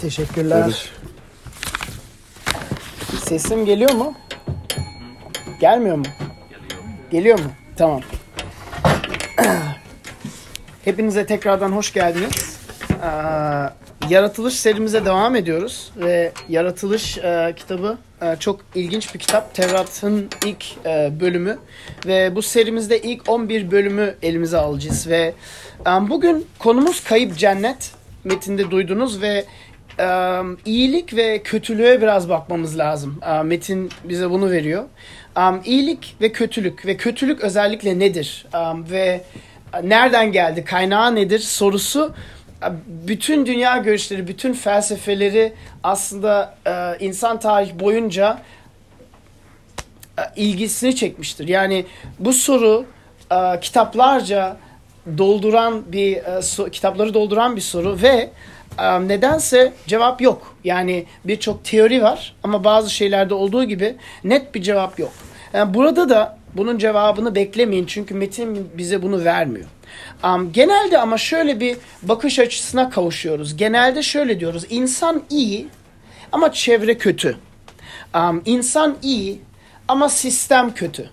Teşekkürler. Görüş. Sesim geliyor mu? Gelmiyor mu? Geliyor mu? Tamam. Hepinize tekrardan hoş geldiniz. Ee, yaratılış serimize devam ediyoruz ve Yaratılış e, kitabı e, çok ilginç bir kitap. Tevrat'ın ilk e, bölümü ve bu serimizde ilk 11 bölümü elimize alacağız ve e, bugün konumuz kayıp cennet. Metinde duydunuz ve e, iyilik ve kötülüğe biraz bakmamız lazım. E, Metin bize bunu veriyor. E, iyilik ve kötülük ve kötülük özellikle nedir? E, ve nereden geldi, kaynağı nedir sorusu bütün dünya görüşleri, bütün felsefeleri aslında e, insan tarih boyunca e, ilgisini çekmiştir. Yani bu soru e, kitaplarca dolduran bir kitapları dolduran bir soru ve nedense cevap yok. Yani birçok teori var ama bazı şeylerde olduğu gibi net bir cevap yok. Yani burada da bunun cevabını beklemeyin çünkü metin bize bunu vermiyor. Um, genelde ama şöyle bir bakış açısına kavuşuyoruz. Genelde şöyle diyoruz. İnsan iyi ama çevre kötü. Um, insan iyi ama sistem kötü.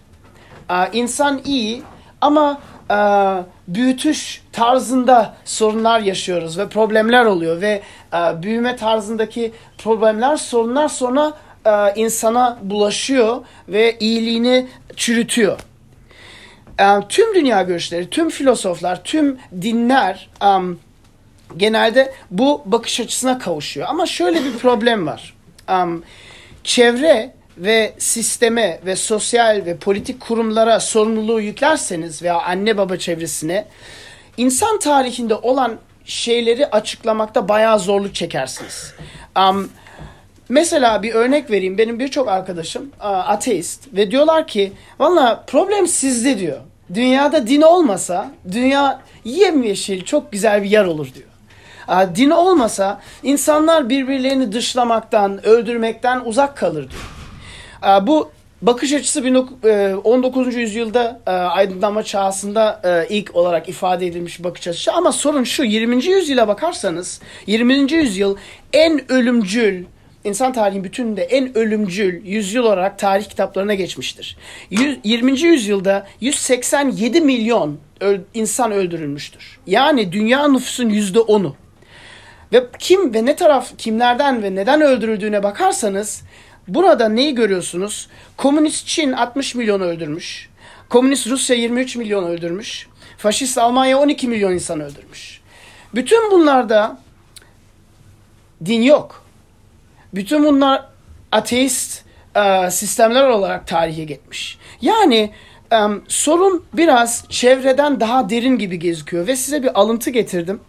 Uh, insan iyi ama uh, büyütüş tarzında sorunlar yaşıyoruz ve problemler oluyor ve uh, büyüme tarzındaki problemler sorunlar sonra uh, insana bulaşıyor ve iyiliğini çürütüyor. Um, tüm dünya görüşleri, tüm filozoflar, tüm dinler um, genelde bu bakış açısına kavuşuyor. Ama şöyle bir problem var. Um, çevre ve sisteme ve sosyal ve politik kurumlara sorumluluğu yüklerseniz veya anne baba çevresine insan tarihinde olan şeyleri açıklamakta bayağı zorluk çekersiniz. Um, Mesela bir örnek vereyim. Benim birçok arkadaşım ateist ve diyorlar ki valla problem sizde diyor. Dünyada din olmasa dünya yemyeşil çok güzel bir yer olur diyor. Din olmasa insanlar birbirlerini dışlamaktan, öldürmekten uzak kalır diyor. Bu bakış açısı 19. yüzyılda aydınlanma çağısında ilk olarak ifade edilmiş bakış açısı. Ama sorun şu 20. yüzyıla bakarsanız 20. yüzyıl en ölümcül insan tarihinin bütününde en ölümcül yüzyıl olarak tarih kitaplarına geçmiştir. 20. yüzyılda 187 milyon insan öldürülmüştür. Yani dünya nüfusun %10'u. Ve kim ve ne taraf kimlerden ve neden öldürüldüğüne bakarsanız burada neyi görüyorsunuz? Komünist Çin 60 milyon öldürmüş. Komünist Rusya 23 milyon öldürmüş. Faşist Almanya 12 milyon insan öldürmüş. Bütün bunlarda din yok. Bütün bunlar ateist e, sistemler olarak tarihe geçmiş. Yani e, sorun biraz çevreden daha derin gibi gözüküyor ve size bir alıntı getirdim.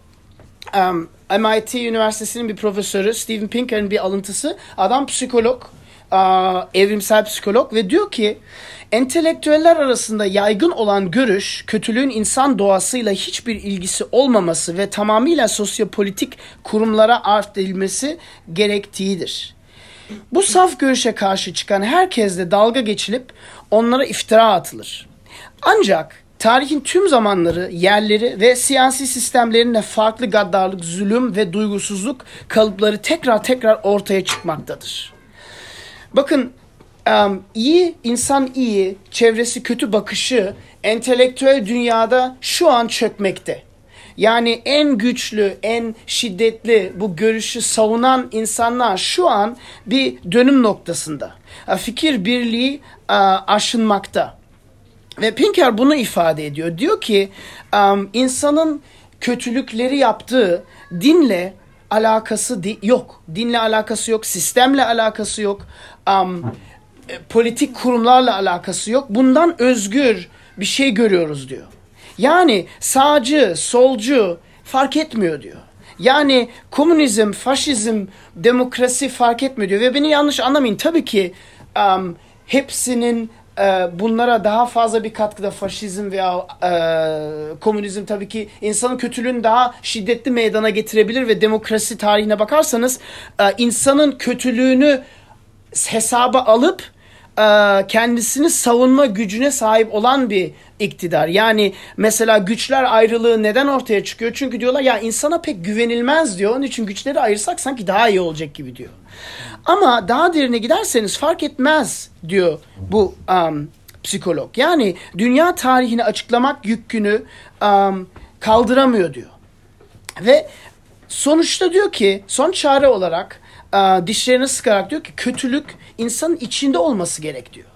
Um, MIT Üniversitesi'nin bir profesörü Steven Pinker'ın bir alıntısı. Adam psikolog, uh, evrimsel psikolog ve diyor ki entelektüeller arasında yaygın olan görüş kötülüğün insan doğasıyla hiçbir ilgisi olmaması ve tamamıyla sosyopolitik kurumlara arz edilmesi gerektiğidir. Bu saf görüşe karşı çıkan herkesle dalga geçilip onlara iftira atılır. Ancak tarihin tüm zamanları, yerleri ve siyasi sistemlerinde farklı gaddarlık, zulüm ve duygusuzluk kalıpları tekrar tekrar ortaya çıkmaktadır. Bakın iyi, insan iyi, çevresi kötü bakışı entelektüel dünyada şu an çökmekte. Yani en güçlü, en şiddetli bu görüşü savunan insanlar şu an bir dönüm noktasında. Fikir birliği aşınmakta. Ve Pinker bunu ifade ediyor. Diyor ki insanın kötülükleri yaptığı dinle alakası di- yok. Dinle alakası yok, sistemle alakası yok, um, politik kurumlarla alakası yok. Bundan özgür bir şey görüyoruz diyor. Yani sağcı, solcu fark etmiyor diyor. Yani komünizm, faşizm, demokrasi fark etmiyor diyor. Ve beni yanlış anlamayın. Tabii ki um, hepsinin e, bunlara daha fazla bir katkıda faşizm veya e, komünizm tabii ki insanın kötülüğünü daha şiddetli meydana getirebilir ve demokrasi tarihine bakarsanız e, insanın kötülüğünü hesaba alıp kendisini savunma gücüne sahip olan bir iktidar. Yani mesela güçler ayrılığı neden ortaya çıkıyor? Çünkü diyorlar ya insana pek güvenilmez diyor. Onun için güçleri ayırsak sanki daha iyi olacak gibi diyor. Ama daha derine giderseniz fark etmez diyor bu um, psikolog. Yani dünya tarihini açıklamak yükünü um, kaldıramıyor diyor. Ve sonuçta diyor ki son çare olarak uh, dişlerini sıkarak diyor ki kötülük insanın içinde olması gerek diyor.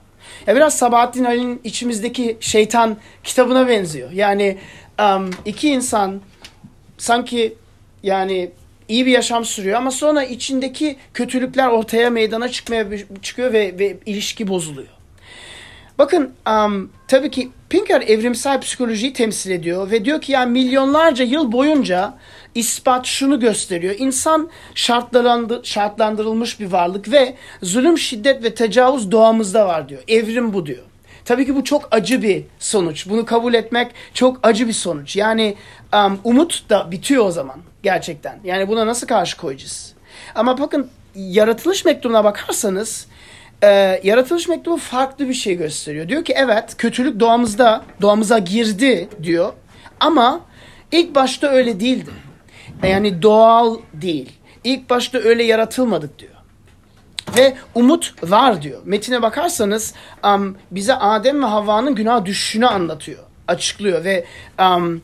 Ya biraz Sabahattin Ali'nin içimizdeki şeytan kitabına benziyor. Yani um, iki insan sanki yani iyi bir yaşam sürüyor ama sonra içindeki kötülükler ortaya meydana çıkmaya çıkıyor ve, ve ilişki bozuluyor. Bakın um, tabii ki Pinker evrimsel psikolojiyi temsil ediyor ve diyor ki yani milyonlarca yıl boyunca ispat şunu gösteriyor. İnsan şartlandır, şartlandırılmış bir varlık ve zulüm, şiddet ve tecavüz doğamızda var diyor. Evrim bu diyor. Tabii ki bu çok acı bir sonuç. Bunu kabul etmek çok acı bir sonuç. Yani um, umut da bitiyor o zaman gerçekten. Yani buna nasıl karşı koyacağız? Ama bakın yaratılış mektubuna bakarsanız e, yaratılış mektubu farklı bir şey gösteriyor. Diyor ki evet kötülük doğamızda doğamıza girdi diyor. Ama ilk başta öyle değildi. Yani doğal değil. İlk başta öyle yaratılmadık diyor. Ve umut var diyor. Metine bakarsanız um, bize Adem ve Havva'nın günah düşüşünü anlatıyor. Açıklıyor ve um,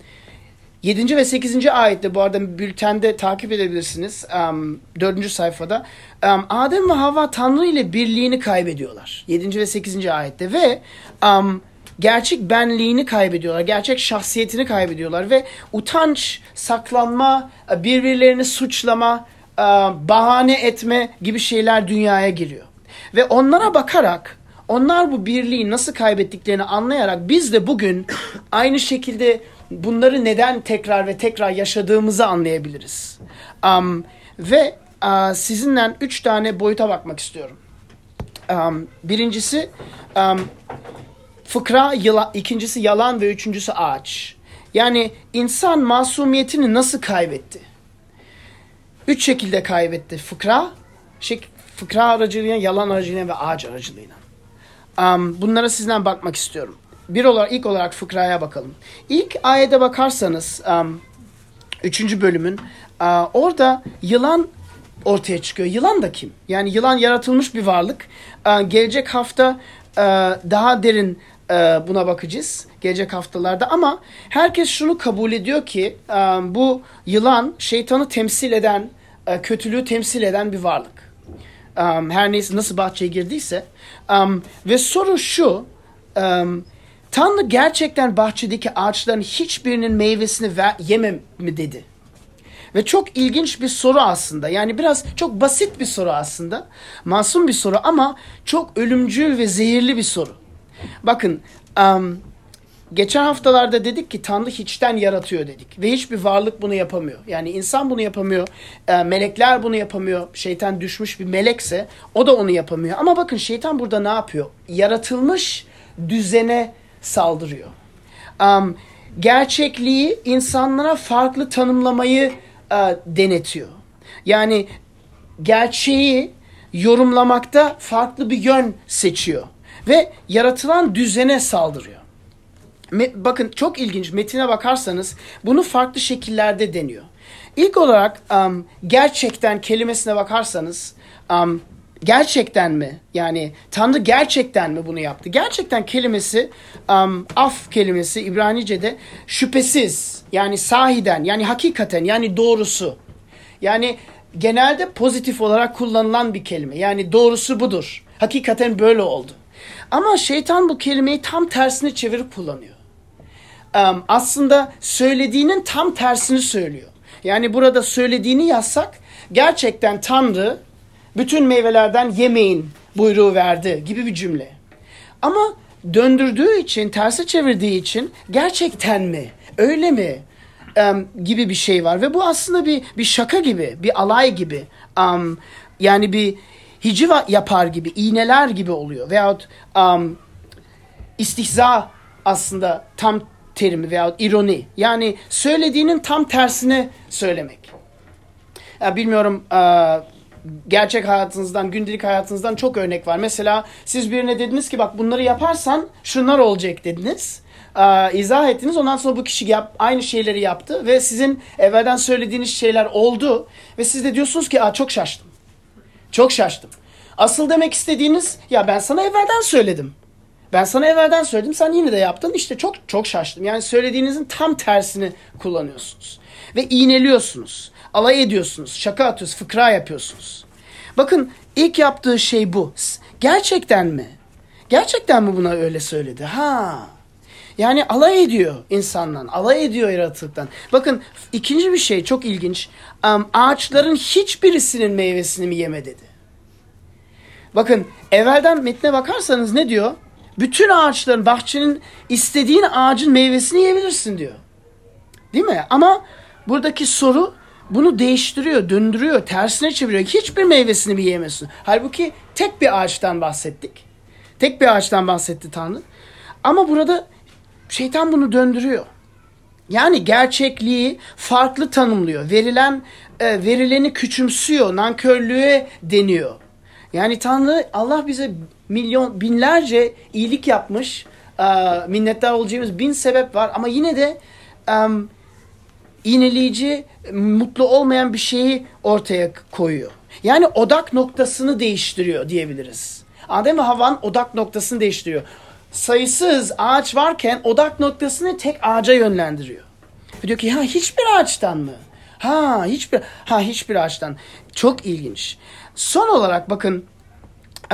7. ve 8. ayette bu arada bültende takip edebilirsiniz. Um, 4. sayfada. Um, Adem ve Havva Tanrı ile birliğini kaybediyorlar. 7. ve 8. ayette ve um, gerçek benliğini kaybediyorlar. Gerçek şahsiyetini kaybediyorlar ve utanç, saklanma, birbirlerini suçlama, bahane etme gibi şeyler dünyaya giriyor. Ve onlara bakarak onlar bu birliği nasıl kaybettiklerini anlayarak biz de bugün aynı şekilde bunları neden tekrar ve tekrar yaşadığımızı anlayabiliriz. Um, ve uh, sizinle üç tane boyuta bakmak istiyorum. Um, birincisi um, fıkra, yıla, ikincisi yalan ve üçüncüsü ağaç. Yani insan masumiyetini nasıl kaybetti? Üç şekilde kaybetti. Fıkra, şey, fıkra aracılığıyla, yalan aracılığıyla ve ağaç aracılığıyla. Um, bunlara sizden bakmak istiyorum bir olarak ilk olarak fıkraya bakalım. İlk ayete bakarsanız um, üçüncü bölümün uh, orada yılan ortaya çıkıyor. Yılan da kim? Yani yılan yaratılmış bir varlık. Uh, gelecek hafta daha derin buna bakacağız. Gelecek haftalarda ama herkes şunu kabul ediyor ki um, bu yılan şeytanı temsil eden, uh, kötülüğü temsil eden bir varlık. Her neyse nasıl bahçeye girdiyse. Ve soru şu, Tanrı gerçekten bahçedeki ağaçların hiçbirinin meyvesini ver, yemem mi dedi. Ve çok ilginç bir soru aslında. Yani biraz çok basit bir soru aslında. Masum bir soru ama çok ölümcül ve zehirli bir soru. Bakın um, geçen haftalarda dedik ki Tanrı hiçten yaratıyor dedik. Ve hiçbir varlık bunu yapamıyor. Yani insan bunu yapamıyor. E, melekler bunu yapamıyor. Şeytan düşmüş bir melekse o da onu yapamıyor. Ama bakın şeytan burada ne yapıyor? Yaratılmış düzene saldırıyor. Um, gerçekliği insanlara farklı tanımlamayı uh, denetiyor. Yani gerçeği yorumlamakta farklı bir yön seçiyor ve yaratılan düzene saldırıyor. Bakın çok ilginç metine bakarsanız bunu farklı şekillerde deniyor. İlk olarak um, gerçekten kelimesine bakarsanız um, gerçekten mi? Yani Tanrı gerçekten mi bunu yaptı? Gerçekten kelimesi um, af kelimesi İbranice'de şüphesiz yani sahiden yani hakikaten yani doğrusu. Yani genelde pozitif olarak kullanılan bir kelime. Yani doğrusu budur. Hakikaten böyle oldu. Ama şeytan bu kelimeyi tam tersini çevirip kullanıyor. Um, aslında söylediğinin tam tersini söylüyor. Yani burada söylediğini yazsak gerçekten Tanrı bütün meyvelerden yemeyin buyruğu verdi gibi bir cümle. Ama döndürdüğü için, terse çevirdiği için gerçekten mi, öyle mi um, gibi bir şey var. Ve bu aslında bir, bir şaka gibi, bir alay gibi. Um, yani bir hiciva yapar gibi, iğneler gibi oluyor. Veyahut um, istihza aslında tam terimi veyahut ironi. Yani söylediğinin tam tersine söylemek. Ya bilmiyorum uh, gerçek hayatınızdan, gündelik hayatınızdan çok örnek var. Mesela siz birine dediniz ki bak bunları yaparsan şunlar olacak dediniz. Ee, izah ettiniz. Ondan sonra bu kişi yap, aynı şeyleri yaptı ve sizin evvelden söylediğiniz şeyler oldu ve siz de diyorsunuz ki Aa, çok şaştım. Çok şaştım. Asıl demek istediğiniz ya ben sana evvelden söyledim. Ben sana evvelden söyledim sen yine de yaptın. İşte çok çok şaştım. Yani söylediğinizin tam tersini kullanıyorsunuz. Ve iğneliyorsunuz. Alay ediyorsunuz. Şaka atıyorsunuz. Fıkra yapıyorsunuz. Bakın ilk yaptığı şey bu. Gerçekten mi? Gerçekten mi buna öyle söyledi? Ha. Yani alay ediyor insandan. Alay ediyor yaratılıktan. Bakın ikinci bir şey çok ilginç. Um, ağaçların hiçbirisinin meyvesini mi yeme dedi. Bakın evvelden metne bakarsanız ne diyor? Bütün ağaçların, bahçenin istediğin ağacın meyvesini yiyebilirsin diyor. Değil mi? Ama buradaki soru bunu değiştiriyor, döndürüyor, tersine çeviriyor. Hiçbir meyvesini mi yiyemezsin? Halbuki tek bir ağaçtan bahsettik. Tek bir ağaçtan bahsetti Tanrı. Ama burada şeytan bunu döndürüyor. Yani gerçekliği farklı tanımlıyor. Verilen e, verileni küçümsüyor, nankörlüğe deniyor. Yani Tanrı Allah bize milyon binlerce iyilik yapmış. E, minnettar olacağımız bin sebep var ama yine de um, iğneleyici, mutlu olmayan bir şeyi ortaya koyuyor. Yani odak noktasını değiştiriyor diyebiliriz. Adem ve Havva'nın odak noktasını değiştiriyor. Sayısız ağaç varken odak noktasını tek ağaca yönlendiriyor. Ve diyor ki ha hiçbir ağaçtan mı? Ha hiçbir ha hiçbir ağaçtan. Çok ilginç. Son olarak bakın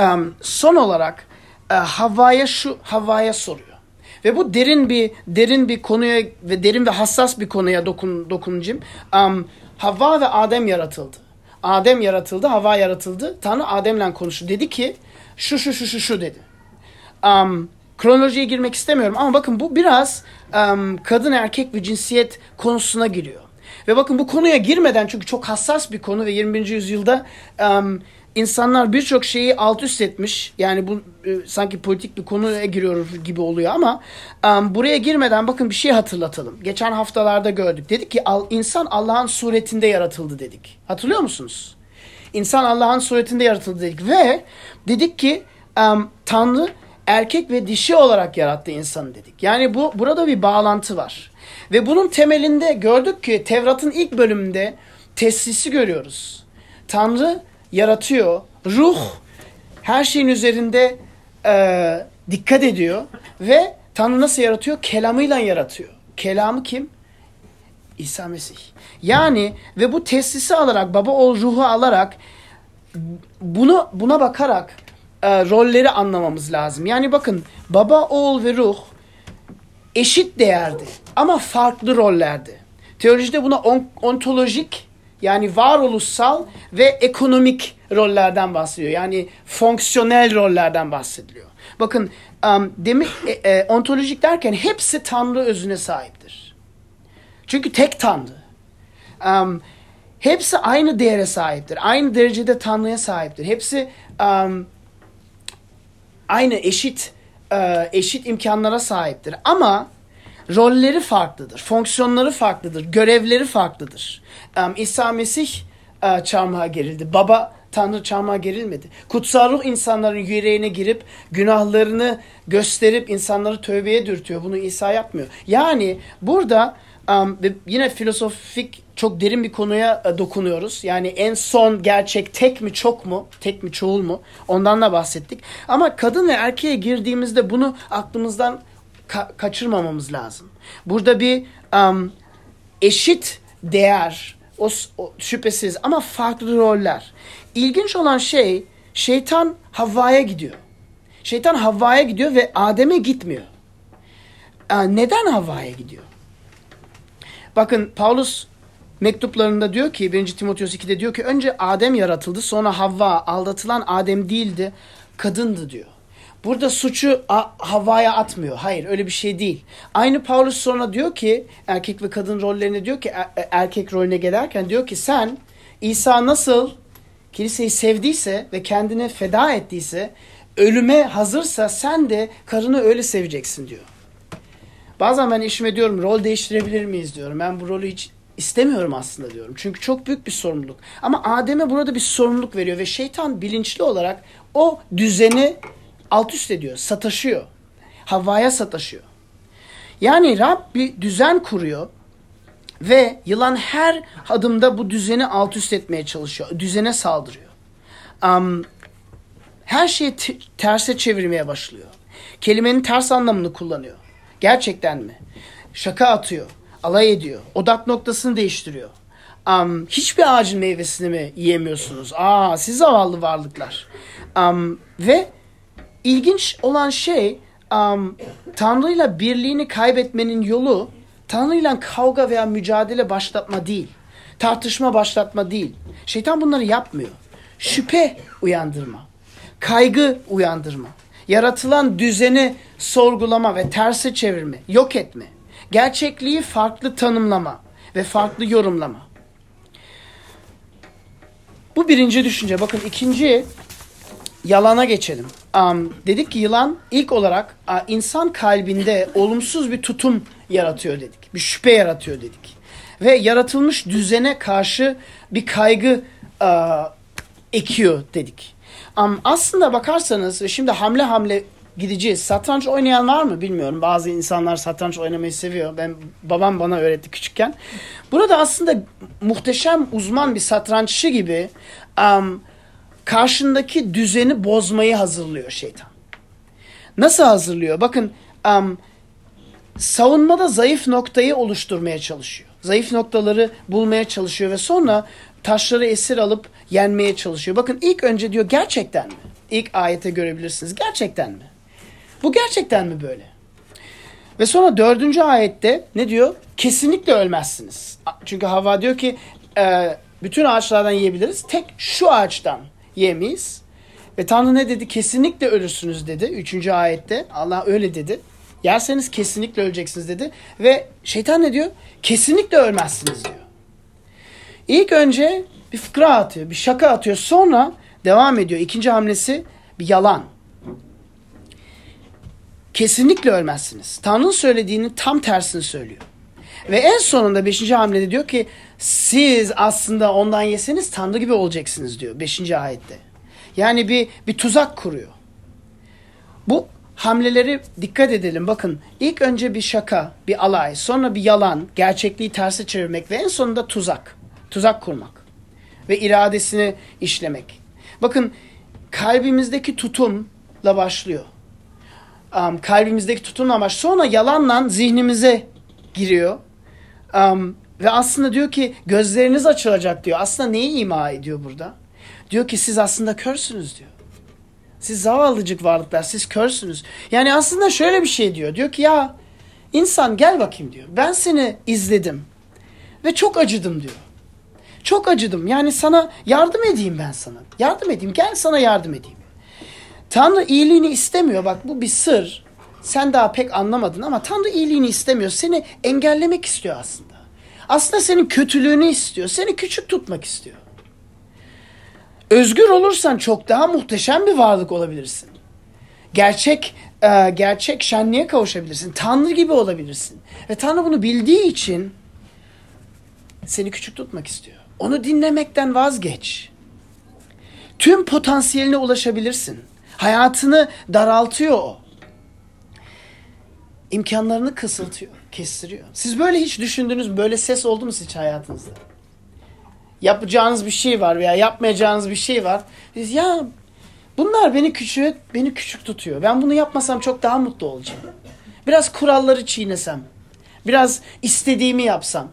um, son olarak uh, Havva'ya şu Havva'ya soruyor. Ve bu derin bir derin bir konuya ve derin ve hassas bir konuya dokun dokunacağım. Um, Havva ve Adem yaratıldı. Adem yaratıldı, Havva yaratıldı. Tanrı Adem'le konuştu. Dedi ki şu şu şu şu şu dedi. Um, kronolojiye girmek istemiyorum ama bakın bu biraz um, kadın erkek ve cinsiyet konusuna giriyor. Ve bakın bu konuya girmeden çünkü çok hassas bir konu ve 21. yüzyılda um, insanlar birçok şeyi alt üst etmiş. Yani bu e, sanki politik bir konuya giriyor gibi oluyor ama um, buraya girmeden bakın bir şey hatırlatalım. Geçen haftalarda gördük. Dedik ki al, insan Allah'ın suretinde yaratıldı dedik. Hatırlıyor musunuz? İnsan Allah'ın suretinde yaratıldı dedik ve dedik ki um, Tanrı erkek ve dişi olarak yarattı insanı dedik. Yani bu burada bir bağlantı var. Ve bunun temelinde gördük ki Tevrat'ın ilk bölümünde teslisi görüyoruz. Tanrı yaratıyor. Ruh her şeyin üzerinde e, dikkat ediyor ve Tanrı nasıl yaratıyor? Kelamıyla yaratıyor. Kelamı kim? İsa Mesih. Yani ve bu teslisi alarak, baba oğul ruhu alarak bunu buna bakarak e, rolleri anlamamız lazım. Yani bakın baba, oğul ve ruh eşit değerdi ama farklı rollerdi. Teolojide buna on, ontolojik yani varoluşsal ve ekonomik rollerden bahsediyor. Yani fonksiyonel rollerden bahsediliyor. Bakın um, demek e, e, ontolojik derken hepsi Tanrı özüne sahiptir. Çünkü tek Tanrı. Um, hepsi aynı değere sahiptir. Aynı derecede Tanrı'ya sahiptir. Hepsi um, aynı eşit e, eşit imkanlara sahiptir. Ama rolleri farklıdır, fonksiyonları farklıdır, görevleri farklıdır. İsa Mesih uh, çarmıha gerildi. Baba Tanrı çarmıha gerilmedi. Kutsal ruh insanların yüreğine girip günahlarını gösterip insanları tövbeye dürtüyor. Bunu İsa yapmıyor. Yani burada yine filosofik çok derin bir konuya uh, dokunuyoruz. Yani en son gerçek tek mi çok mu? Tek mi çoğul mu? Ondan da bahsettik. Ama kadın ve erkeğe girdiğimizde bunu aklımızdan ka- kaçırmamamız lazım. Burada bir um, eşit değer, o, o şüphesiz ama farklı roller. İlginç olan şey şeytan Havva'ya gidiyor. Şeytan Havva'ya gidiyor ve Adem'e gitmiyor. Neden Havva'ya gidiyor? Bakın Paulus mektuplarında diyor ki 1. Timoteos 2'de diyor ki önce Adem yaratıldı sonra Havva aldatılan Adem değildi kadındı diyor. Burada suçu havaya atmıyor. Hayır öyle bir şey değil. Aynı Paulus sonra diyor ki erkek ve kadın rollerine diyor ki er, e, erkek rolüne gelerken diyor ki sen İsa nasıl kiliseyi sevdiyse ve kendini feda ettiyse ölüme hazırsa sen de karını öyle seveceksin diyor. Bazen ben eşime diyorum rol değiştirebilir miyiz diyorum. Ben bu rolü hiç istemiyorum aslında diyorum. Çünkü çok büyük bir sorumluluk. Ama Adem'e burada bir sorumluluk veriyor ve şeytan bilinçli olarak o düzeni alt üst ediyor, sataşıyor. Havva'ya sataşıyor. Yani Rab bir düzen kuruyor ve yılan her adımda bu düzeni alt üst etmeye çalışıyor. Düzene saldırıyor. Um, her şeyi terse çevirmeye başlıyor. Kelimenin ters anlamını kullanıyor. Gerçekten mi? Şaka atıyor. Alay ediyor. Odak noktasını değiştiriyor. Um, hiçbir ağacın meyvesini mi yiyemiyorsunuz? Aa siz zavallı varlıklar. Um, ve ilginç olan şey um, Tanrı'yla birliğini kaybetmenin yolu Tanrı'yla kavga veya mücadele başlatma değil. Tartışma başlatma değil. Şeytan bunları yapmıyor. Şüphe uyandırma. Kaygı uyandırma. Yaratılan düzeni sorgulama ve terse çevirme, yok etme. Gerçekliği farklı tanımlama ve farklı yorumlama. Bu birinci düşünce. Bakın ikinci yalana geçelim. Um, dedik ki yılan ilk olarak uh, insan kalbinde olumsuz bir tutum yaratıyor dedik. Bir şüphe yaratıyor dedik. Ve yaratılmış düzene karşı bir kaygı uh, ekiyor dedik. Um, aslında bakarsanız şimdi hamle hamle gideceğiz. Satranç oynayan var mı bilmiyorum. Bazı insanlar satranç oynamayı seviyor. Ben babam bana öğretti küçükken. Burada aslında muhteşem uzman bir satranççı gibi um, karşındaki düzeni bozmayı hazırlıyor şeytan. Nasıl hazırlıyor? Bakın um, savunmada zayıf noktayı oluşturmaya çalışıyor. Zayıf noktaları bulmaya çalışıyor ve sonra taşları esir alıp yenmeye çalışıyor. Bakın ilk önce diyor gerçekten mi? İlk ayete görebilirsiniz. Gerçekten mi? Bu gerçekten mi böyle? Ve sonra dördüncü ayette ne diyor? Kesinlikle ölmezsiniz. Çünkü Havva diyor ki e, bütün ağaçlardan yiyebiliriz. Tek şu ağaçtan yemeyiz. Ve Tanrı ne dedi? Kesinlikle ölürsünüz dedi. Üçüncü ayette Allah öyle dedi. Yerseniz kesinlikle öleceksiniz dedi. Ve şeytan ne diyor? Kesinlikle ölmezsiniz diyor. İlk önce bir fıkra atıyor, bir şaka atıyor. Sonra devam ediyor. İkinci hamlesi bir yalan. Kesinlikle ölmezsiniz. Tanrı'nın söylediğinin tam tersini söylüyor. Ve en sonunda beşinci hamlede diyor ki siz aslında ondan yeseniz Tanrı gibi olacaksınız diyor beşinci ayette. Yani bir, bir tuzak kuruyor. Bu hamleleri dikkat edelim. Bakın ilk önce bir şaka, bir alay, sonra bir yalan, gerçekliği terse çevirmek ve en sonunda tuzak. Tuzak kurmak ve iradesini işlemek. Bakın kalbimizdeki tutumla başlıyor. Um, kalbimizdeki tutumla başlıyor. Sonra yalanla zihnimize giriyor. Um, ve aslında diyor ki gözleriniz açılacak diyor. Aslında neyi ima ediyor burada? Diyor ki siz aslında körsünüz diyor. Siz zavallıcık varlıklar, siz körsünüz. Yani aslında şöyle bir şey diyor. Diyor ki ya insan gel bakayım diyor. Ben seni izledim ve çok acıdım diyor. Çok acıdım. Yani sana yardım edeyim ben sana. Yardım edeyim. Gel sana yardım edeyim. Tanrı iyiliğini istemiyor. Bak bu bir sır. Sen daha pek anlamadın ama Tanrı iyiliğini istemiyor. Seni engellemek istiyor aslında. Aslında senin kötülüğünü istiyor. Seni küçük tutmak istiyor. Özgür olursan çok daha muhteşem bir varlık olabilirsin. Gerçek e, gerçek şenliğe kavuşabilirsin. Tanrı gibi olabilirsin. Ve Tanrı bunu bildiği için seni küçük tutmak istiyor. Onu dinlemekten vazgeç. Tüm potansiyeline ulaşabilirsin. Hayatını daraltıyor o. İmkanlarını kısıltıyor, kestiriyor. Siz böyle hiç düşündünüz? Böyle ses oldu mu hiç hayatınızda? Yapacağınız bir şey var veya yapmayacağınız bir şey var. Siz ya bunlar beni küçük, beni küçük tutuyor. Ben bunu yapmasam çok daha mutlu olacağım. Biraz kuralları çiğnesem, biraz istediğimi yapsam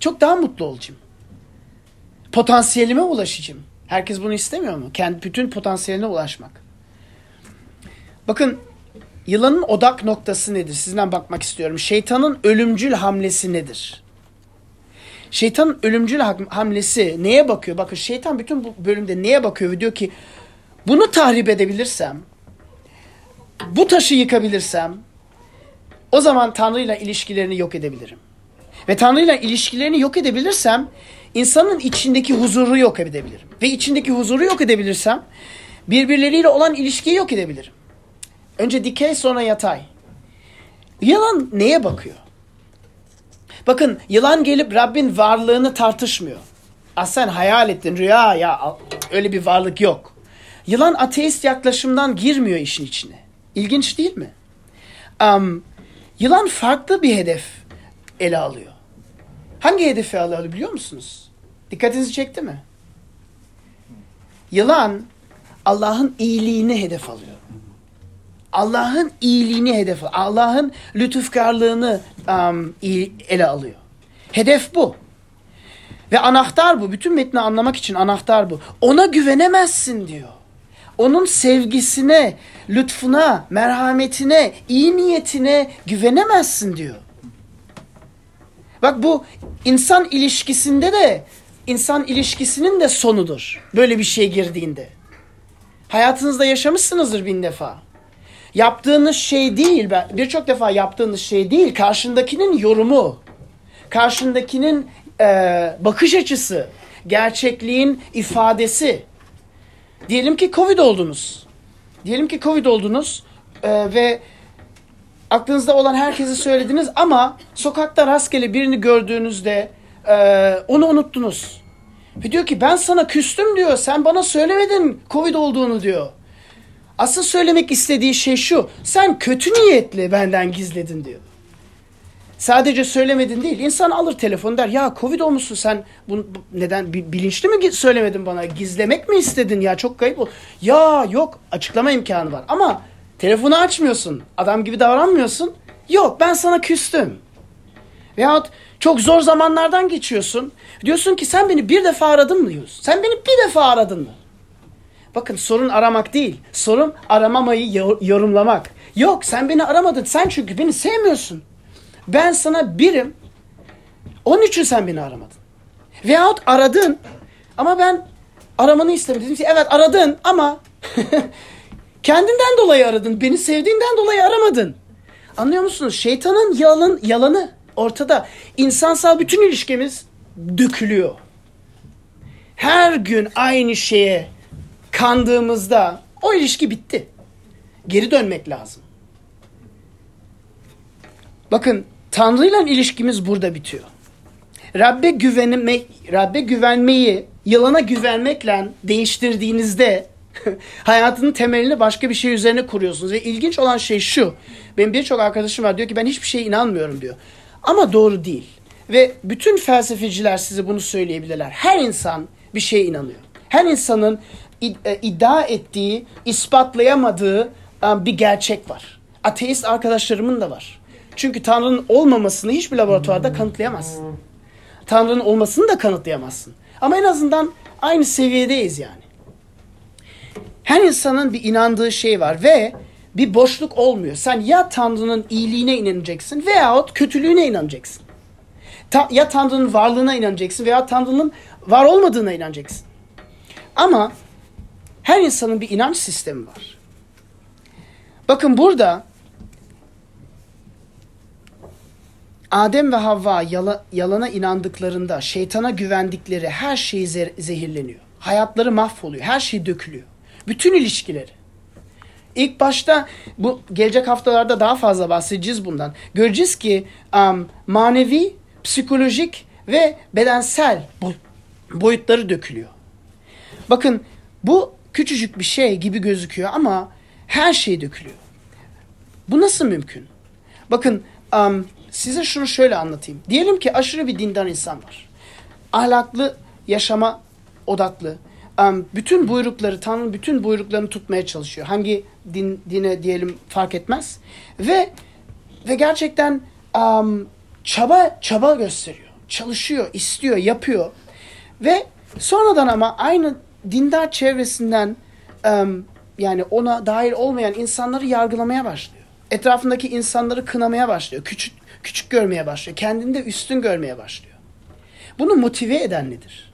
çok daha mutlu olacağım potansiyelime ulaşacağım. Herkes bunu istemiyor mu? Kendi bütün potansiyeline ulaşmak. Bakın yılanın odak noktası nedir? Sizden bakmak istiyorum. Şeytanın ölümcül hamlesi nedir? Şeytanın ölümcül hamlesi neye bakıyor? Bakın şeytan bütün bu bölümde neye bakıyor ve diyor ki bunu tahrip edebilirsem, bu taşı yıkabilirsem o zaman Tanrı ile ilişkilerini yok edebilirim. Ve Tanrı ile ilişkilerini yok edebilirsem insanın içindeki huzuru yok edebilirim. Ve içindeki huzuru yok edebilirsem birbirleriyle olan ilişkiyi yok edebilirim. Önce dikey sonra yatay. Yalan neye bakıyor? Bakın yılan gelip Rabbin varlığını tartışmıyor. Ah sen hayal ettin rüya ya öyle bir varlık yok. Yılan ateist yaklaşımdan girmiyor işin içine. İlginç değil mi? Um, yılan farklı bir hedef ele alıyor. Hangi hedefi ele alıyor biliyor musunuz? Dikkatinizi çekti mi? Yılan Allah'ın iyiliğini hedef alıyor. Allah'ın iyiliğini hedef alıyor. Allah'ın lütufkarlığını um, ele alıyor. Hedef bu. Ve anahtar bu. Bütün metni anlamak için anahtar bu. Ona güvenemezsin diyor. Onun sevgisine, lütfuna, merhametine, iyi niyetine güvenemezsin diyor. Bak bu insan ilişkisinde de insan ilişkisinin de sonudur. Böyle bir şey girdiğinde. Hayatınızda yaşamışsınızdır bin defa. Yaptığınız şey değil, birçok defa yaptığınız şey değil, karşındakinin yorumu, karşındakinin e, bakış açısı, gerçekliğin ifadesi. Diyelim ki Covid oldunuz. Diyelim ki Covid oldunuz e, ve aklınızda olan herkesi söylediniz ama sokakta rastgele birini gördüğünüzde e, onu unuttunuz. Ve diyor ki ben sana küstüm diyor. Sen bana söylemedin Covid olduğunu diyor. Asıl söylemek istediği şey şu. Sen kötü niyetli benden gizledin diyor. Sadece söylemedin değil. İnsan alır telefonu der ya Covid olmuşsun sen bunu neden bilinçli mi söylemedin bana? Gizlemek mi istedin ya çok kayıp ol. Ya yok açıklama imkanı var ama telefonu açmıyorsun. Adam gibi davranmıyorsun. Yok ben sana küstüm. Veyahut çok zor zamanlardan geçiyorsun. Diyorsun ki sen beni bir defa aradın mı diyorsun. Sen beni bir defa aradın mı? Bakın sorun aramak değil. Sorun aramamayı yorumlamak. Yok sen beni aramadın. Sen çünkü beni sevmiyorsun. Ben sana birim. Onun için sen beni aramadın. Veyahut aradın ama ben aramanı istemedim. Evet aradın ama kendinden dolayı aradın. Beni sevdiğinden dolayı aramadın. Anlıyor musunuz? Şeytanın yalan, yalanı ortada. İnsansal bütün ilişkimiz dökülüyor. Her gün aynı şeye kandığımızda o ilişki bitti. Geri dönmek lazım. Bakın Tanrı ile ilişkimiz burada bitiyor. Rabbe güvenmek, Rabbe güvenmeyi yalana güvenmekle değiştirdiğinizde hayatının temelini başka bir şey üzerine kuruyorsunuz. Ve ilginç olan şey şu. Benim birçok arkadaşım var diyor ki ben hiçbir şeye inanmıyorum diyor. Ama doğru değil. Ve bütün felsefeciler size bunu söyleyebilirler. Her insan bir şeye inanıyor. Her insanın iddia ettiği, ispatlayamadığı e, bir gerçek var. Ateist arkadaşlarımın da var. Çünkü Tanrı'nın olmamasını hiçbir laboratuvarda kanıtlayamazsın. Tanrı'nın olmasını da kanıtlayamazsın. Ama en azından aynı seviyedeyiz yani. Her insanın bir inandığı şey var ve bir boşluk olmuyor. Sen ya Tanrı'nın iyiliğine inanacaksın veyahut kötülüğüne inanacaksın. Ta ya Tanrı'nın varlığına inanacaksın veya Tanrı'nın var olmadığına inanacaksın. Ama her insanın bir inanç sistemi var. Bakın burada Adem ve Havva yala, yalana inandıklarında, şeytana güvendikleri her şey zehirleniyor. Hayatları mahvoluyor, her şey dökülüyor. Bütün ilişkileri. İlk başta bu gelecek haftalarda daha fazla bahsedeceğiz bundan. Göreceğiz ki um, manevi, psikolojik ve bedensel boyutları dökülüyor. Bakın bu küçücük bir şey gibi gözüküyor ama her şey dökülüyor. Bu nasıl mümkün? Bakın um, size şunu şöyle anlatayım. Diyelim ki aşırı bir dindar insan var. Ahlaklı yaşama odaklı. Um, bütün buyrukları, Tanrı'nın bütün buyruklarını tutmaya çalışıyor. Hangi din, dine diyelim fark etmez. Ve ve gerçekten um, çaba çaba gösteriyor. Çalışıyor, istiyor, yapıyor. Ve sonradan ama aynı dindar çevresinden yani ona dahil olmayan insanları yargılamaya başlıyor. Etrafındaki insanları kınamaya başlıyor. Küçük küçük görmeye başlıyor. Kendini de üstün görmeye başlıyor. Bunu motive eden nedir?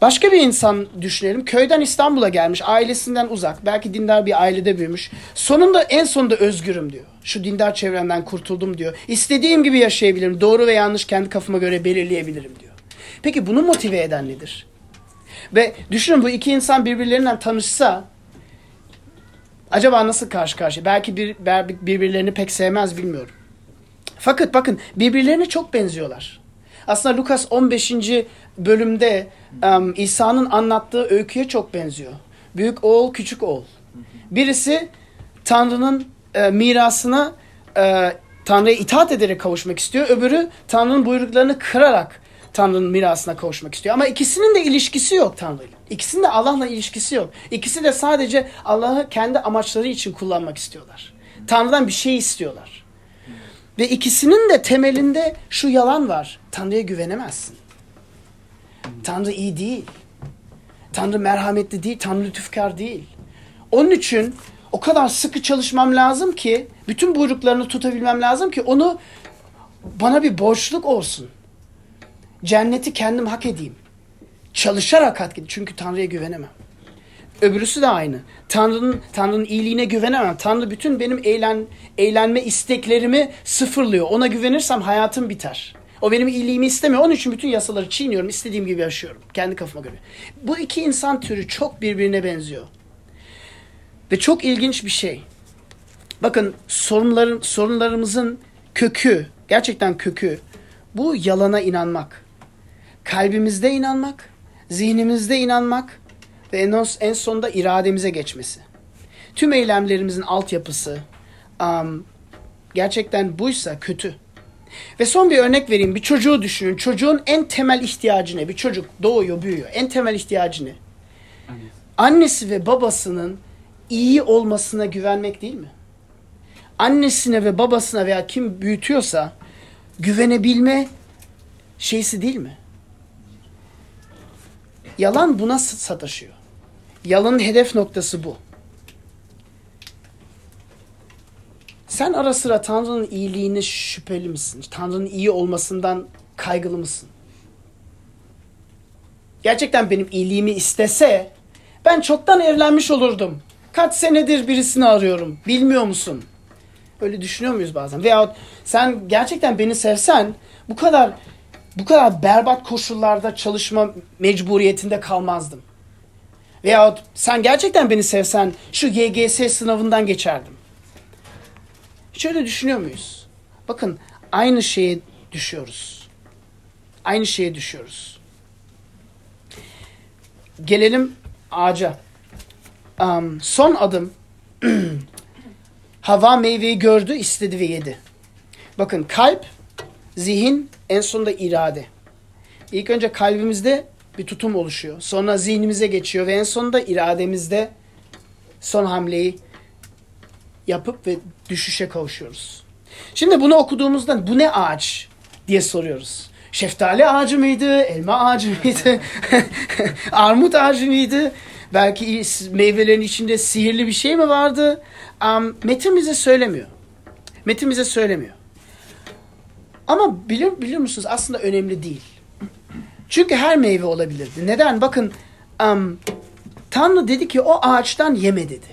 Başka bir insan düşünelim. Köyden İstanbul'a gelmiş. Ailesinden uzak. Belki dindar bir ailede büyümüş. Sonunda en sonunda özgürüm diyor. Şu dindar çevremden kurtuldum diyor. İstediğim gibi yaşayabilirim. Doğru ve yanlış kendi kafama göre belirleyebilirim diyor. Peki bunu motive eden nedir? Ve düşünün bu iki insan birbirlerinden tanışsa acaba nasıl karşı karşıya? Belki bir, birbirlerini pek sevmez bilmiyorum. Fakat bakın birbirlerine çok benziyorlar. Aslında Lukas 15. bölümde um, İsa'nın anlattığı öyküye çok benziyor. Büyük oğul, küçük oğul. Birisi Tanrı'nın e, mirasına e, Tanrı'ya itaat ederek kavuşmak istiyor. Öbürü Tanrı'nın buyruklarını kırarak Tanrı'nın mirasına kavuşmak istiyor. Ama ikisinin de ilişkisi yok Tanrı'yla. İkisinin de Allah'la ilişkisi yok. İkisi de sadece Allah'ı kendi amaçları için kullanmak istiyorlar. Tanrı'dan bir şey istiyorlar. Ve ikisinin de temelinde şu yalan var. Tanrı'ya güvenemezsin. Tanrı iyi değil. Tanrı merhametli değil. Tanrı lütufkar değil. Onun için o kadar sıkı çalışmam lazım ki bütün buyruklarını tutabilmem lazım ki onu bana bir borçluk olsun. Cenneti kendim hak edeyim. Çalışarak hak edeyim. Çünkü Tanrı'ya güvenemem. Öbürüsü de aynı. Tanrı'nın Tanrı'nın iyiliğine güvenemem. Tanrı bütün benim eğlen, eğlenme isteklerimi sıfırlıyor. Ona güvenirsem hayatım biter. O benim iyiliğimi istemiyor. Onun için bütün yasaları çiğniyorum. İstediğim gibi yaşıyorum. Kendi kafama göre. Bu iki insan türü çok birbirine benziyor. Ve çok ilginç bir şey. Bakın sorunların, sorunlarımızın kökü, gerçekten kökü bu yalana inanmak. Kalbimizde inanmak, zihnimizde inanmak ve en, en sonunda irademize geçmesi. Tüm eylemlerimizin altyapısı um, gerçekten buysa kötü. Ve son bir örnek vereyim. Bir çocuğu düşünün. Çocuğun en temel ihtiyacı ne? Bir çocuk doğuyor, büyüyor. En temel ihtiyacı ne? Annesi ve babasının iyi olmasına güvenmek değil mi? Annesine ve babasına veya kim büyütüyorsa güvenebilme şeysi değil mi? Yalan buna sataşıyor. Yalanın hedef noktası bu. Sen ara sıra Tanrı'nın iyiliğini şüpheli misin? Tanrı'nın iyi olmasından kaygılı mısın? Gerçekten benim iyiliğimi istese ben çoktan evlenmiş olurdum. Kaç senedir birisini arıyorum. Bilmiyor musun? Öyle düşünüyor muyuz bazen? Veyahut sen gerçekten beni sevsen bu kadar bu kadar berbat koşullarda çalışma mecburiyetinde kalmazdım. Veyahut sen gerçekten beni sevsen şu YGS sınavından geçerdim. Hiç öyle düşünüyor muyuz? Bakın aynı şeye düşüyoruz. Aynı şeye düşüyoruz. Gelelim ağaca. Um, son adım Hava meyveyi gördü, istedi ve yedi. Bakın kalp, zihin, en sonunda irade. İlk önce kalbimizde bir tutum oluşuyor. Sonra zihnimize geçiyor ve en sonunda irademizde son hamleyi yapıp ve düşüşe kavuşuyoruz. Şimdi bunu okuduğumuzda bu ne ağaç diye soruyoruz. Şeftali ağacı mıydı? Elma ağacı mıydı? Armut ağacı mıydı? Belki meyvelerin içinde sihirli bir şey mi vardı? Um, metin bize söylemiyor. Metin bize söylemiyor. Ama bilir, bilir musunuz aslında önemli değil. Çünkü her meyve olabilirdi. Neden? Bakın um, Tanrı dedi ki o ağaçtan yeme dedi.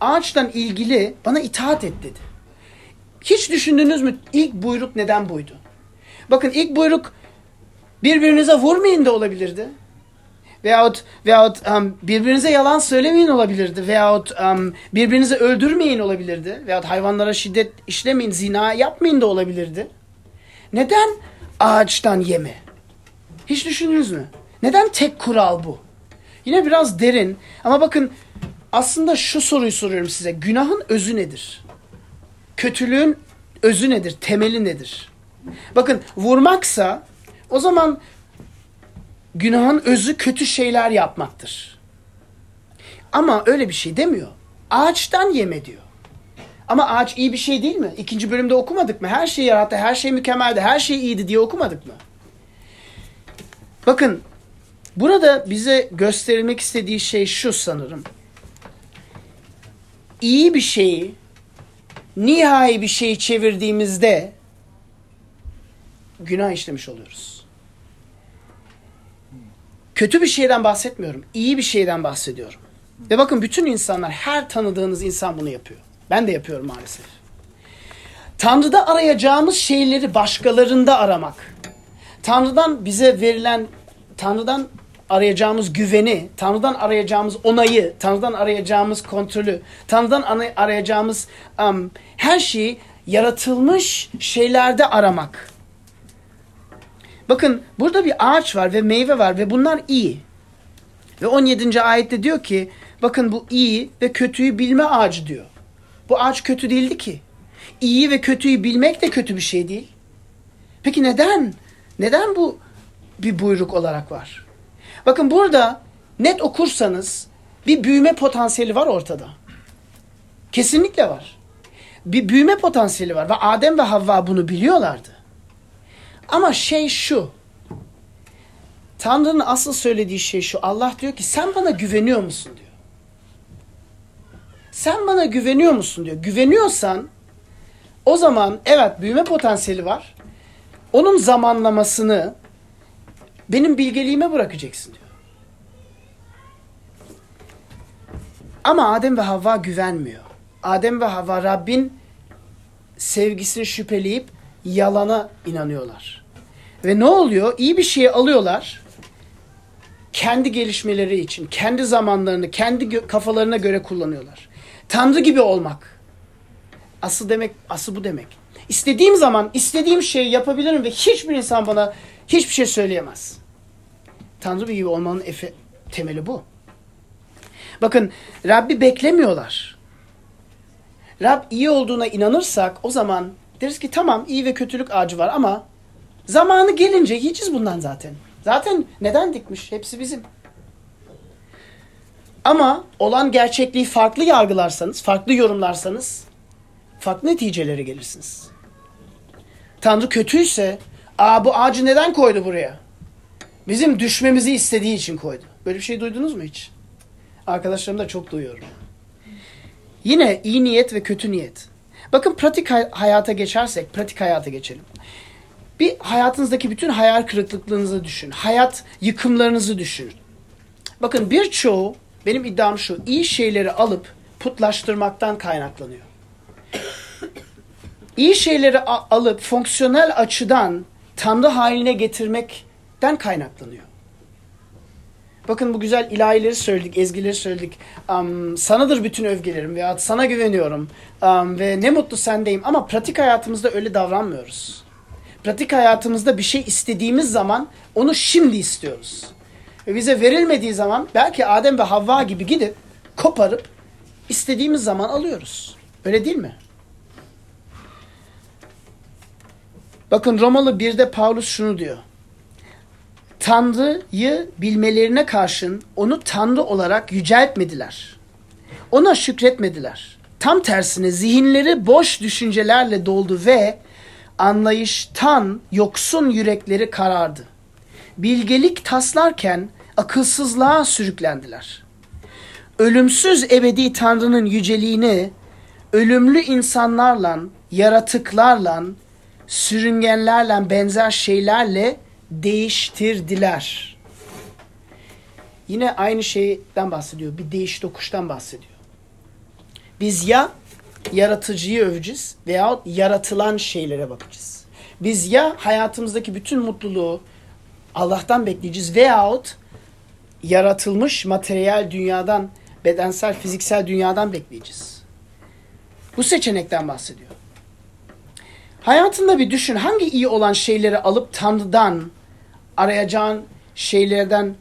Ağaçtan ilgili bana itaat et dedi. Hiç düşündünüz mü ilk buyruk neden buydu? Bakın ilk buyruk birbirinize vurmayın da olabilirdi. Veyahut, veyahut um, birbirinize yalan söylemeyin olabilirdi. Veyahut um, birbirinizi öldürmeyin olabilirdi. Veyahut hayvanlara şiddet işlemeyin, zina yapmayın da olabilirdi. Neden ağaçtan yeme? Hiç düşündünüz mü? Neden tek kural bu? Yine biraz derin ama bakın aslında şu soruyu soruyorum size. Günahın özü nedir? Kötülüğün özü nedir? Temeli nedir? Bakın vurmaksa o zaman günahın özü kötü şeyler yapmaktır. Ama öyle bir şey demiyor. Ağaçtan yeme diyor. Ama ağaç iyi bir şey değil mi? İkinci bölümde okumadık mı? Her şeyi yarattı, her şey mükemmeldi, her şey iyiydi diye okumadık mı? Bakın burada bize gösterilmek istediği şey şu sanırım. İyi bir şeyi nihai bir şeyi çevirdiğimizde günah işlemiş oluyoruz. Kötü bir şeyden bahsetmiyorum. iyi bir şeyden bahsediyorum. Ve bakın bütün insanlar, her tanıdığınız insan bunu yapıyor. Ben de yapıyorum maalesef. Tanrı'da arayacağımız şeyleri başkalarında aramak. Tanrı'dan bize verilen, Tanrı'dan arayacağımız güveni, Tanrı'dan arayacağımız onayı, Tanrı'dan arayacağımız kontrolü, Tanrı'dan arayacağımız um, her şeyi yaratılmış şeylerde aramak. Bakın burada bir ağaç var ve meyve var ve bunlar iyi. Ve 17. ayette diyor ki bakın bu iyi ve kötüyü bilme ağacı diyor. Bu ağaç kötü değildi ki. İyi ve kötüyü bilmek de kötü bir şey değil. Peki neden? Neden bu bir buyruk olarak var? Bakın burada net okursanız bir büyüme potansiyeli var ortada. Kesinlikle var. Bir büyüme potansiyeli var ve Adem ve Havva bunu biliyorlardı. Ama şey şu. Tanrı'nın asıl söylediği şey şu. Allah diyor ki sen bana güveniyor musun diyor. Sen bana güveniyor musun diyor. Güveniyorsan o zaman evet büyüme potansiyeli var. Onun zamanlamasını benim bilgeliğime bırakacaksın diyor. Ama Adem ve Havva güvenmiyor. Adem ve Havva Rabbin sevgisini şüpheleyip yalana inanıyorlar. Ve ne oluyor? İyi bir şeyi alıyorlar. Kendi gelişmeleri için, kendi zamanlarını, kendi kafalarına göre kullanıyorlar. Tanrı gibi olmak. Asıl demek, asıl bu demek. İstediğim zaman istediğim şeyi yapabilirim ve hiçbir insan bana hiçbir şey söyleyemez. Tanrı gibi olmanın efe, temeli bu. Bakın Rabbi beklemiyorlar. Rab iyi olduğuna inanırsak o zaman deriz ki tamam iyi ve kötülük ağacı var ama zamanı gelince yiyeceğiz bundan zaten. Zaten neden dikmiş? Hepsi bizim. Ama olan gerçekliği farklı yargılarsanız, farklı yorumlarsanız farklı neticelere gelirsiniz. Tanrı kötüyse, aa bu ağacı neden koydu buraya? Bizim düşmemizi istediği için koydu. Böyle bir şey duydunuz mu hiç? Arkadaşlarım da çok duyuyorum. Yine iyi niyet ve kötü niyet. Bakın pratik hayata geçersek, pratik hayata geçelim. Bir hayatınızdaki bütün hayal kırıklıklarınızı düşün. Hayat yıkımlarınızı düşün. Bakın birçoğu, benim iddiam şu, iyi şeyleri alıp putlaştırmaktan kaynaklanıyor. İyi şeyleri alıp fonksiyonel açıdan tanrı haline getirmekten kaynaklanıyor. Bakın bu güzel ilahileri söyledik, ezgileri söyledik. Um, sanadır bütün övgülerim veya sana güveniyorum um, ve ne mutlu sendeyim. Ama pratik hayatımızda öyle davranmıyoruz. Pratik hayatımızda bir şey istediğimiz zaman onu şimdi istiyoruz. Ve bize verilmediği zaman belki Adem ve Havva gibi gidip koparıp istediğimiz zaman alıyoruz. Öyle değil mi? Bakın Romalı 1'de Paulus şunu diyor. Tanrı'yı bilmelerine karşın onu Tanrı olarak yüceltmediler. Ona şükretmediler. Tam tersine zihinleri boş düşüncelerle doldu ve anlayıştan yoksun yürekleri karardı. Bilgelik taslarken akılsızlığa sürüklendiler. Ölümsüz ebedi Tanrı'nın yüceliğini ölümlü insanlarla, yaratıklarla, sürüngenlerle benzer şeylerle değiştirdiler. Yine aynı şeyden bahsediyor. Bir değiş tokuştan bahsediyor. Biz ya yaratıcıyı öveceğiz veya yaratılan şeylere bakacağız. Biz ya hayatımızdaki bütün mutluluğu Allah'tan bekleyeceğiz veyahut yaratılmış materyal dünyadan, bedensel, fiziksel dünyadan bekleyeceğiz. Bu seçenekten bahsediyor. Hayatında bir düşün hangi iyi olan şeyleri alıp Tanrı'dan arayacağın şeylerden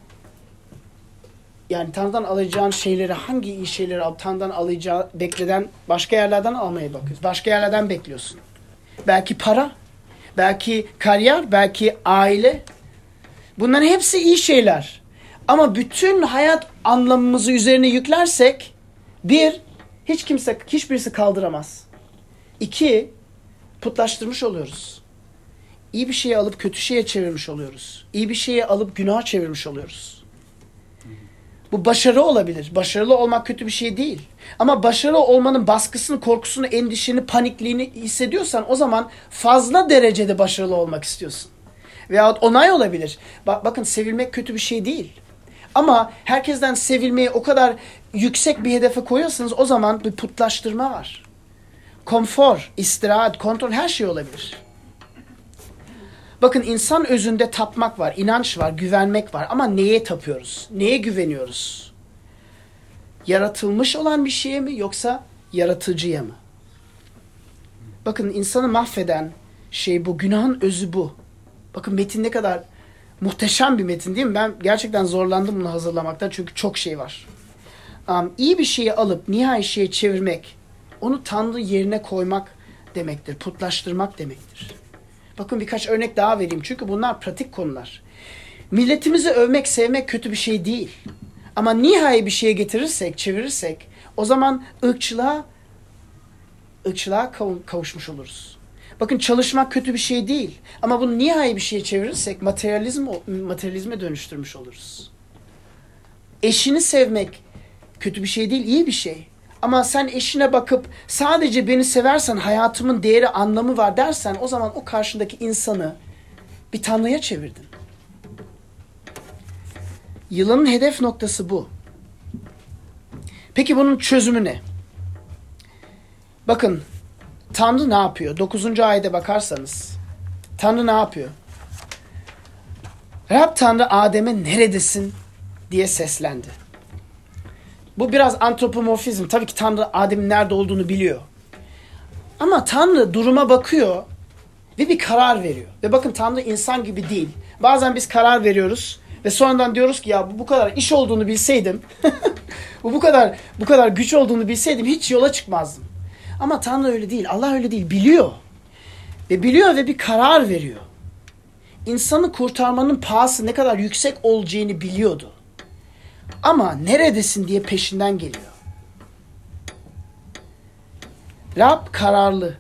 yani Tanrı'dan alacağın şeyleri hangi iyi şeyleri alıp Tanrı'dan alacağı bekleden başka yerlerden almaya bakıyorsun. Başka yerlerden bekliyorsun. Belki para, belki kariyer, belki aile. Bunların hepsi iyi şeyler. Ama bütün hayat anlamımızı üzerine yüklersek bir, hiç kimse, hiçbirisi kaldıramaz. İki, putlaştırmış oluyoruz iyi bir şeyi alıp kötü şeye çevirmiş oluyoruz. İyi bir şeyi alıp günah çevirmiş oluyoruz. Bu başarı olabilir. Başarılı olmak kötü bir şey değil. Ama başarılı olmanın baskısını, korkusunu, endişeni, panikliğini hissediyorsan o zaman fazla derecede başarılı olmak istiyorsun. Veyahut onay olabilir. Bak, bakın sevilmek kötü bir şey değil. Ama herkesten sevilmeyi o kadar yüksek bir hedefe koyuyorsanız o zaman bir putlaştırma var. Konfor, istirahat, kontrol her şey olabilir. Bakın insan özünde tapmak var, inanç var, güvenmek var. Ama neye tapıyoruz? Neye güveniyoruz? Yaratılmış olan bir şeye mi yoksa yaratıcıya mı? Bakın insanı mahveden şey bu. Günahın özü bu. Bakın metin ne kadar muhteşem bir metin değil mi? Ben gerçekten zorlandım bunu hazırlamakta çünkü çok şey var. Um, iyi bir şeyi alıp nihai şeye çevirmek, onu Tanrı yerine koymak demektir. Putlaştırmak demektir. Bakın birkaç örnek daha vereyim çünkü bunlar pratik konular. Milletimizi övmek, sevmek kötü bir şey değil. Ama nihai bir şeye getirirsek, çevirirsek o zaman ırkçılığa ırkçılığa kavuşmuş oluruz. Bakın çalışmak kötü bir şey değil. Ama bunu nihai bir şeye çevirirsek materyalizm, materyalizme dönüştürmüş oluruz. Eşini sevmek kötü bir şey değil, iyi bir şey. Ama sen eşine bakıp sadece beni seversen hayatımın değeri, anlamı var dersen o zaman o karşındaki insanı bir tanrıya çevirdin. Yılanın hedef noktası bu. Peki bunun çözümü ne? Bakın Tanrı ne yapıyor? 9. ayete bakarsanız Tanrı ne yapıyor? Rab Tanrı Adem'e neredesin diye seslendi. Bu biraz antropomorfizm. Tabii ki Tanrı Adem'in nerede olduğunu biliyor. Ama Tanrı duruma bakıyor ve bir karar veriyor. Ve bakın Tanrı insan gibi değil. Bazen biz karar veriyoruz ve sonradan diyoruz ki ya bu bu kadar iş olduğunu bilseydim, bu bu kadar bu kadar güç olduğunu bilseydim hiç yola çıkmazdım. Ama Tanrı öyle değil. Allah öyle değil. Biliyor. Ve biliyor ve bir karar veriyor. İnsanı kurtarmanın pahası ne kadar yüksek olacağını biliyordu. Ama neredesin diye peşinden geliyor. Rab kararlı.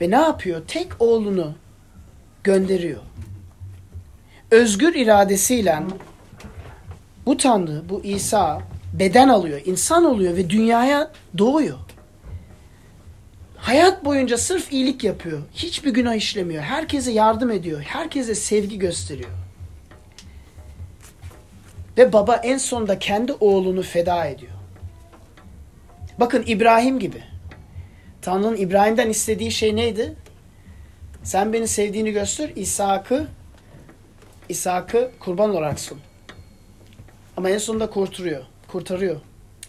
Ve ne yapıyor? Tek oğlunu gönderiyor. Özgür iradesiyle bu Tanrı, bu İsa beden alıyor, insan oluyor ve dünyaya doğuyor. Hayat boyunca sırf iyilik yapıyor. Hiçbir günah işlemiyor. Herkese yardım ediyor. Herkese sevgi gösteriyor. Ve baba en sonunda kendi oğlunu feda ediyor. Bakın İbrahim gibi. Tanrı'nın İbrahim'den istediği şey neydi? Sen beni sevdiğini göster, İshak'ı İshak'ı kurban olarak sun. Ama en sonunda kurtarıyor. Kurtarıyor.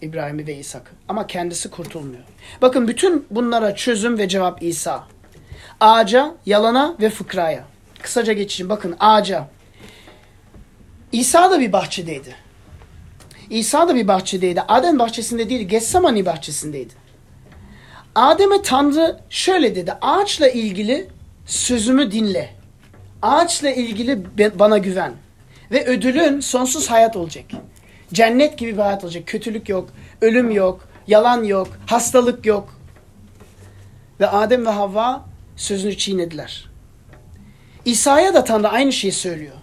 İbrahim'i ve İshak'ı. Ama kendisi kurtulmuyor. Bakın bütün bunlara çözüm ve cevap İsa. Ağaca, yalana ve fıkraya. Kısaca geçeyim. Bakın ağaca. İsa da bir bahçedeydi. İsa da bir bahçedeydi. Adem bahçesinde değil, Getsemani bahçesindeydi. Adem'e Tanrı şöyle dedi. Ağaçla ilgili sözümü dinle. Ağaçla ilgili bana güven. Ve ödülün sonsuz hayat olacak. Cennet gibi bir hayat olacak. Kötülük yok, ölüm yok, yalan yok, hastalık yok. Ve Adem ve Havva sözünü çiğnediler. İsa'ya da Tanrı aynı şeyi söylüyor.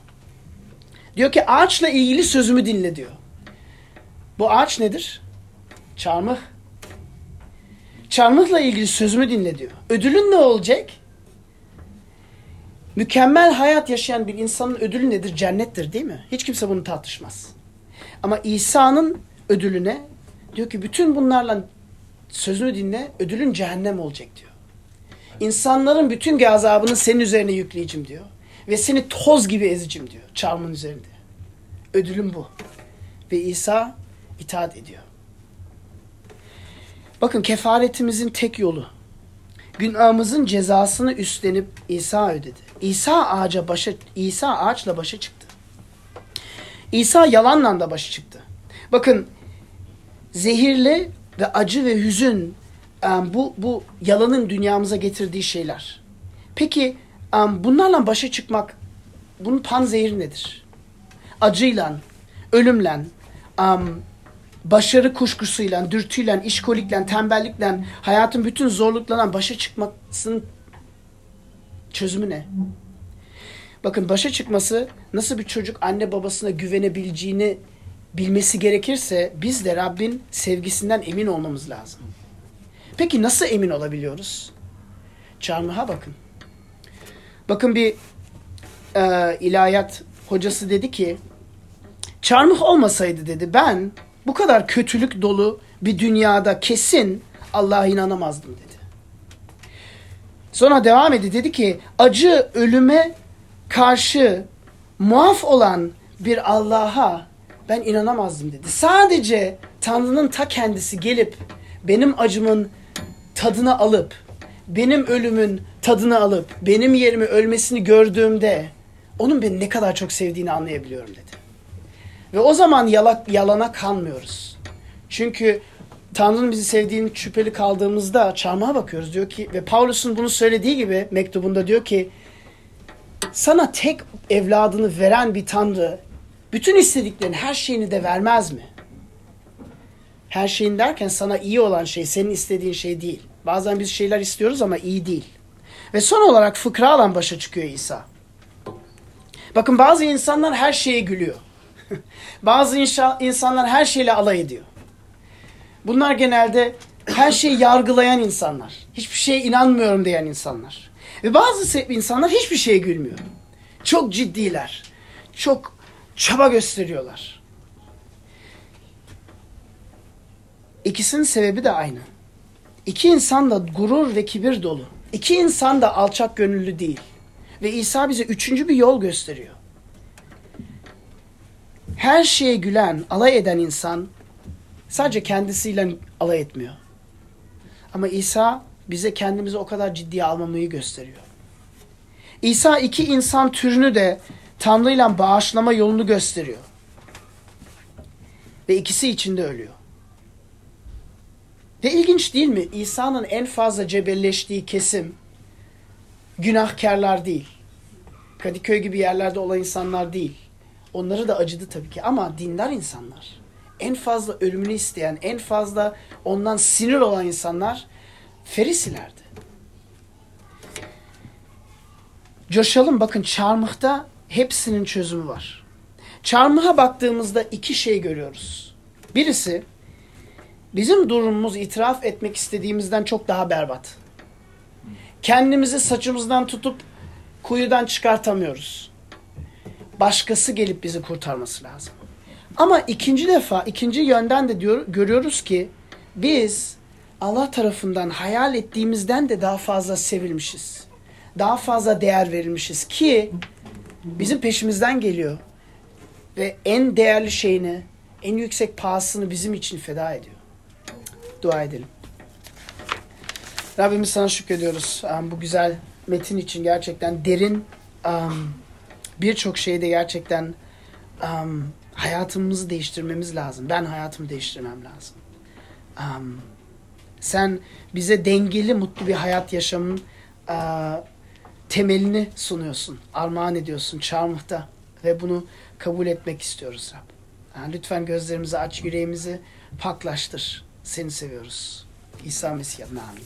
Diyor ki ağaçla ilgili sözümü dinle diyor. Bu ağaç nedir? Çarmıh. Çarmıhla ilgili sözümü dinle diyor. Ödülün ne olacak? Mükemmel hayat yaşayan bir insanın ödülü nedir? Cennettir değil mi? Hiç kimse bunu tartışmaz. Ama İsa'nın ödülüne diyor ki bütün bunlarla sözünü dinle ödülün cehennem olacak diyor. İnsanların bütün gazabını senin üzerine yükleyeceğim diyor. Ve seni toz gibi ezeceğim diyor çarmın üzerinde. Ödülüm bu. Ve İsa itaat ediyor. Bakın kefaretimizin tek yolu. Günahımızın cezasını üstlenip İsa ödedi. İsa ağaca başa İsa ağaçla başa çıktı. İsa yalanla da başı çıktı. Bakın zehirli ve acı ve hüzün bu, bu yalanın dünyamıza getirdiği şeyler. Peki bunlarla başa çıkmak bunun pan zehri nedir? Acıyla, ölümle, başarı kuşkusuyla, dürtüyle, işkolikle, tembellikle, hayatın bütün zorluklarından başa çıkmasının çözümü ne? Bakın başa çıkması nasıl bir çocuk anne babasına güvenebileceğini bilmesi gerekirse biz de Rabbin sevgisinden emin olmamız lazım. Peki nasıl emin olabiliyoruz? Çarmıha bakın. Bakın bir e, ilahiyat hocası dedi ki çarmıh olmasaydı dedi ben bu kadar kötülük dolu bir dünyada kesin Allah'a inanamazdım dedi. Sonra devam etti dedi ki acı ölüme karşı muaf olan bir Allah'a ben inanamazdım dedi. Sadece Tanrı'nın ta kendisi gelip benim acımın tadını alıp benim ölümün tadını alıp benim yerimi ölmesini gördüğümde onun beni ne kadar çok sevdiğini anlayabiliyorum dedi. Ve o zaman yala, yalana kanmıyoruz. Çünkü Tanrı'nın bizi sevdiğini şüpheli kaldığımızda çarmıha bakıyoruz diyor ki ve Paulus'un bunu söylediği gibi mektubunda diyor ki sana tek evladını veren bir Tanrı bütün istediklerin her şeyini de vermez mi? Her şeyin derken sana iyi olan şey senin istediğin şey değil. Bazen biz şeyler istiyoruz ama iyi değil. Ve son olarak fıkra alan başa çıkıyor İsa. Bakın bazı insanlar her şeye gülüyor. bazı inşa- insanlar her şeyle alay ediyor. Bunlar genelde her şeyi yargılayan insanlar. Hiçbir şeye inanmıyorum diyen insanlar. Ve bazı insanlar hiçbir şeye gülmüyor. Çok ciddiler. Çok çaba gösteriyorlar. İkisinin sebebi de aynı. İki insan da gurur ve kibir dolu. İki insan da alçak gönüllü değil. Ve İsa bize üçüncü bir yol gösteriyor. Her şeye gülen, alay eden insan sadece kendisiyle alay etmiyor. Ama İsa bize kendimizi o kadar ciddiye almamayı gösteriyor. İsa iki insan türünü de Tanrı ile bağışlama yolunu gösteriyor. Ve ikisi içinde ölüyor. Ve ilginç değil mi? İsa'nın en fazla cebelleştiği kesim günahkarlar değil. Kadıköy gibi yerlerde olan insanlar değil. Onları da acıdı tabii ki ama dindar insanlar. En fazla ölümünü isteyen, en fazla ondan sinir olan insanlar Ferisilerdi. Coşalım bakın çarmıhta hepsinin çözümü var. Çarmıha baktığımızda iki şey görüyoruz. Birisi bizim durumumuz itiraf etmek istediğimizden çok daha berbat. Kendimizi saçımızdan tutup kuyudan çıkartamıyoruz. Başkası gelip bizi kurtarması lazım. Ama ikinci defa, ikinci yönden de diyor, görüyoruz ki biz Allah tarafından hayal ettiğimizden de daha fazla sevilmişiz. Daha fazla değer verilmişiz ki bizim peşimizden geliyor. Ve en değerli şeyini, en yüksek pahasını bizim için feda ediyor. Dua edelim. Rabbimiz sana şükrediyoruz um, bu güzel metin için gerçekten derin birçok şeyde gerçekten um, hayatımızı değiştirmemiz lazım. Ben hayatımı değiştirmem lazım. Sen bize dengeli, mutlu bir hayat yaşamın temelini sunuyorsun. Armağan ediyorsun çarmıhta. Ve bunu kabul etmek istiyoruz Rab. Yani lütfen gözlerimizi aç, yüreğimizi paklaştır. Seni seviyoruz. İsa Mesih adına amin.